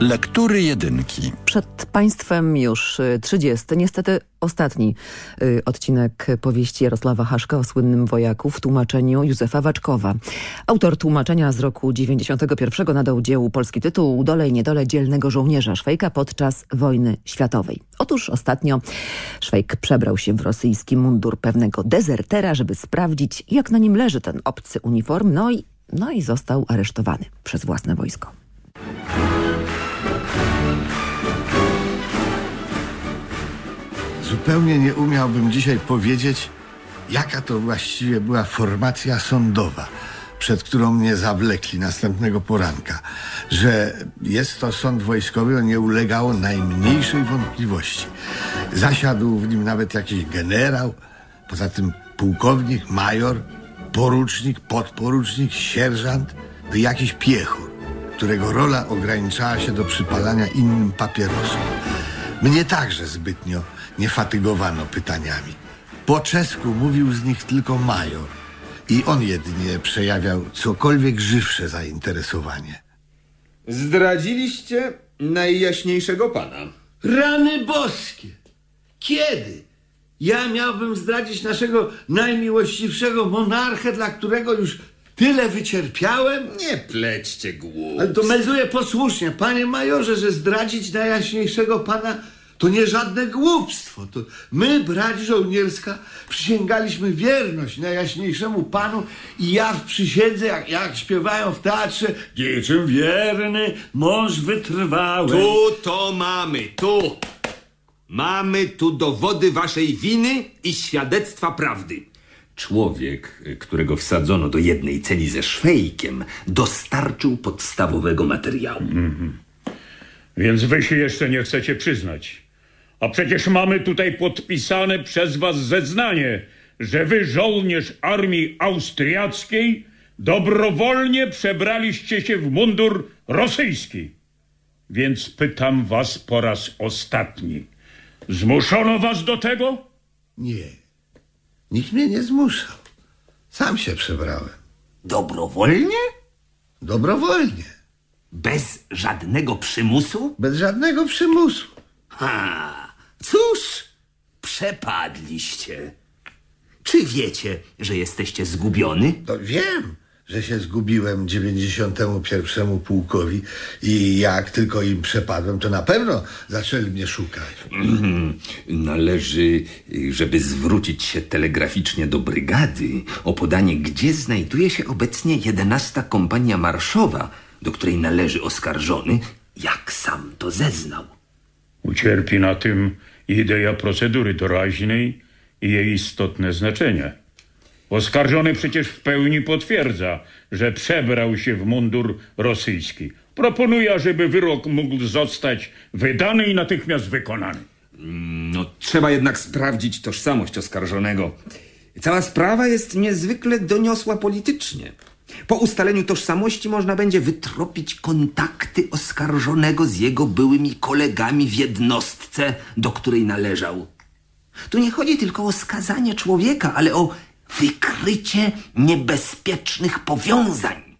Lektury jedynki. Przed Państwem już 30, niestety ostatni y, odcinek powieści Jarosława Haszka o słynnym wojaku w tłumaczeniu Józefa Waczkowa. Autor tłumaczenia z roku 91 nadał dziełu polski tytuł Dole i niedole dzielnego żołnierza Szwejka podczas wojny światowej. Otóż ostatnio Szwejk przebrał się w rosyjski mundur pewnego dezertera, żeby sprawdzić jak na nim leży ten obcy uniform, no i, no i został aresztowany przez własne wojsko. Zupełnie nie umiałbym dzisiaj powiedzieć, jaka to właściwie była formacja sądowa, przed którą mnie zawlekli następnego poranka. Że jest to sąd wojskowy, nie ulegało najmniejszej wątpliwości. Zasiadł w nim nawet jakiś generał, poza tym pułkownik, major, porucznik, podporucznik, sierżant i jakiś piechur, którego rola ograniczała się do przypalania innym papierosów. Mnie także zbytnio nie fatygowano pytaniami. Po czesku mówił z nich tylko major i on jedynie przejawiał cokolwiek żywsze zainteresowanie. Zdradziliście najjaśniejszego pana. Rany boskie! Kiedy? Ja miałbym zdradzić naszego najmiłościwszego monarchę, dla którego już tyle wycierpiałem? Nie plećcie głów. Ale to melduję posłusznie, panie majorze, że zdradzić najjaśniejszego pana to nie żadne głupstwo. To my, brać żołnierska, przysięgaliśmy wierność najjaśniejszemu panu i ja w przysiędze, jak, jak śpiewają w teatrze, niczym wierny, mąż wytrwały. Tu to mamy, tu. Mamy tu dowody waszej winy i świadectwa prawdy. Człowiek, którego wsadzono do jednej celi ze szwejkiem, dostarczył podstawowego materiału. Więc wy się jeszcze nie chcecie przyznać. A przecież mamy tutaj podpisane przez was zeznanie, że wy, żołnierz armii austriackiej, dobrowolnie przebraliście się w mundur rosyjski. Więc pytam was po raz ostatni. Zmuszono was do tego? Nie, nikt mnie nie zmuszał. Sam się przebrałem. Dobrowolnie? Dobrowolnie. Bez żadnego przymusu? Bez żadnego przymusu. Ha, cóż, przepadliście. Czy wiecie, że jesteście zgubiony? To wiem, że się zgubiłem 91 pułkowi i jak tylko im przepadłem, to na pewno zaczęli mnie szukać. Mhm. Należy, żeby zwrócić się telegraficznie do brygady o podanie, gdzie znajduje się obecnie 11 kompania marszowa, do której należy oskarżony, jak sam to zeznał. Ucierpi na tym idea procedury doraźnej i jej istotne znaczenie. Oskarżony przecież w pełni potwierdza, że przebrał się w mundur rosyjski. Proponuję, żeby wyrok mógł zostać wydany i natychmiast wykonany. No, trzeba jednak sprawdzić tożsamość oskarżonego. Cała sprawa jest niezwykle doniosła politycznie. Po ustaleniu tożsamości można będzie wytropić kontakty oskarżonego z jego byłymi kolegami w jednostce, do której należał. Tu nie chodzi tylko o skazanie człowieka, ale o wykrycie niebezpiecznych powiązań.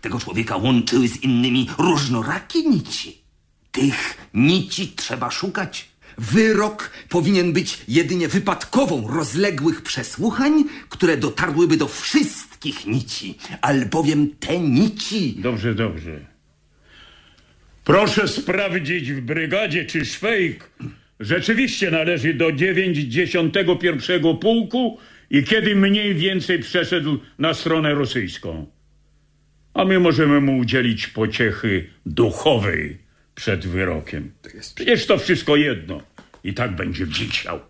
Tego człowieka łączyły z innymi różnorakie nici. Tych nici trzeba szukać. Wyrok powinien być jedynie wypadkową rozległych przesłuchań, które dotarłyby do wszystkich nici, albowiem te nici... Dobrze, dobrze. Proszę sprawdzić w brygadzie, czy Szwejk rzeczywiście należy do 91 pułku i kiedy mniej więcej przeszedł na stronę rosyjską. A my możemy mu udzielić pociechy duchowej przed wyrokiem. Przecież to wszystko jedno. I tak będzie wisiał.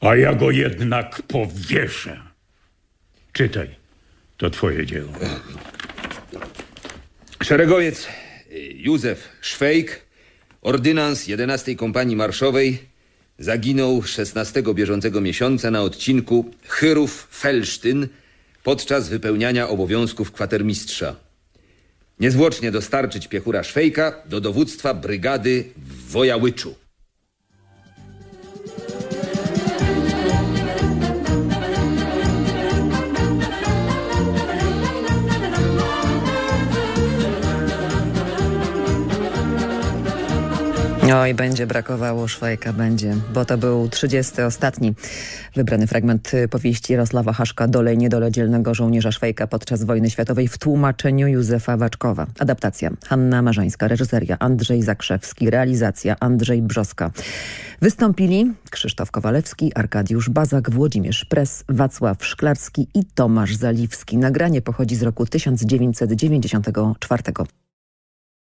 A ja go jednak powieszę. Czytaj. To twoje dzieło. Szeregowiec Józef Szwejk, ordynans 11 Kompanii Marszowej, zaginął 16 bieżącego miesiąca na odcinku Chyrów-Felsztyn podczas wypełniania obowiązków kwatermistrza. Niezwłocznie dostarczyć piechura Szwejka do dowództwa brygady w Wojałyczu. Oj, będzie brakowało Szwajka, będzie, bo to był 30. ostatni wybrany fragment powieści Jarosława Haszka Dole i niedole dzielnego żołnierza Szwajka podczas wojny światowej w tłumaczeniu Józefa Waczkowa. Adaptacja Hanna Marzańska, reżyseria Andrzej Zakrzewski, realizacja Andrzej Brzoska. Wystąpili Krzysztof Kowalewski, Arkadiusz Bazak, Włodzimierz Pres, Wacław Szklarski i Tomasz Zaliwski. Nagranie pochodzi z roku 1994.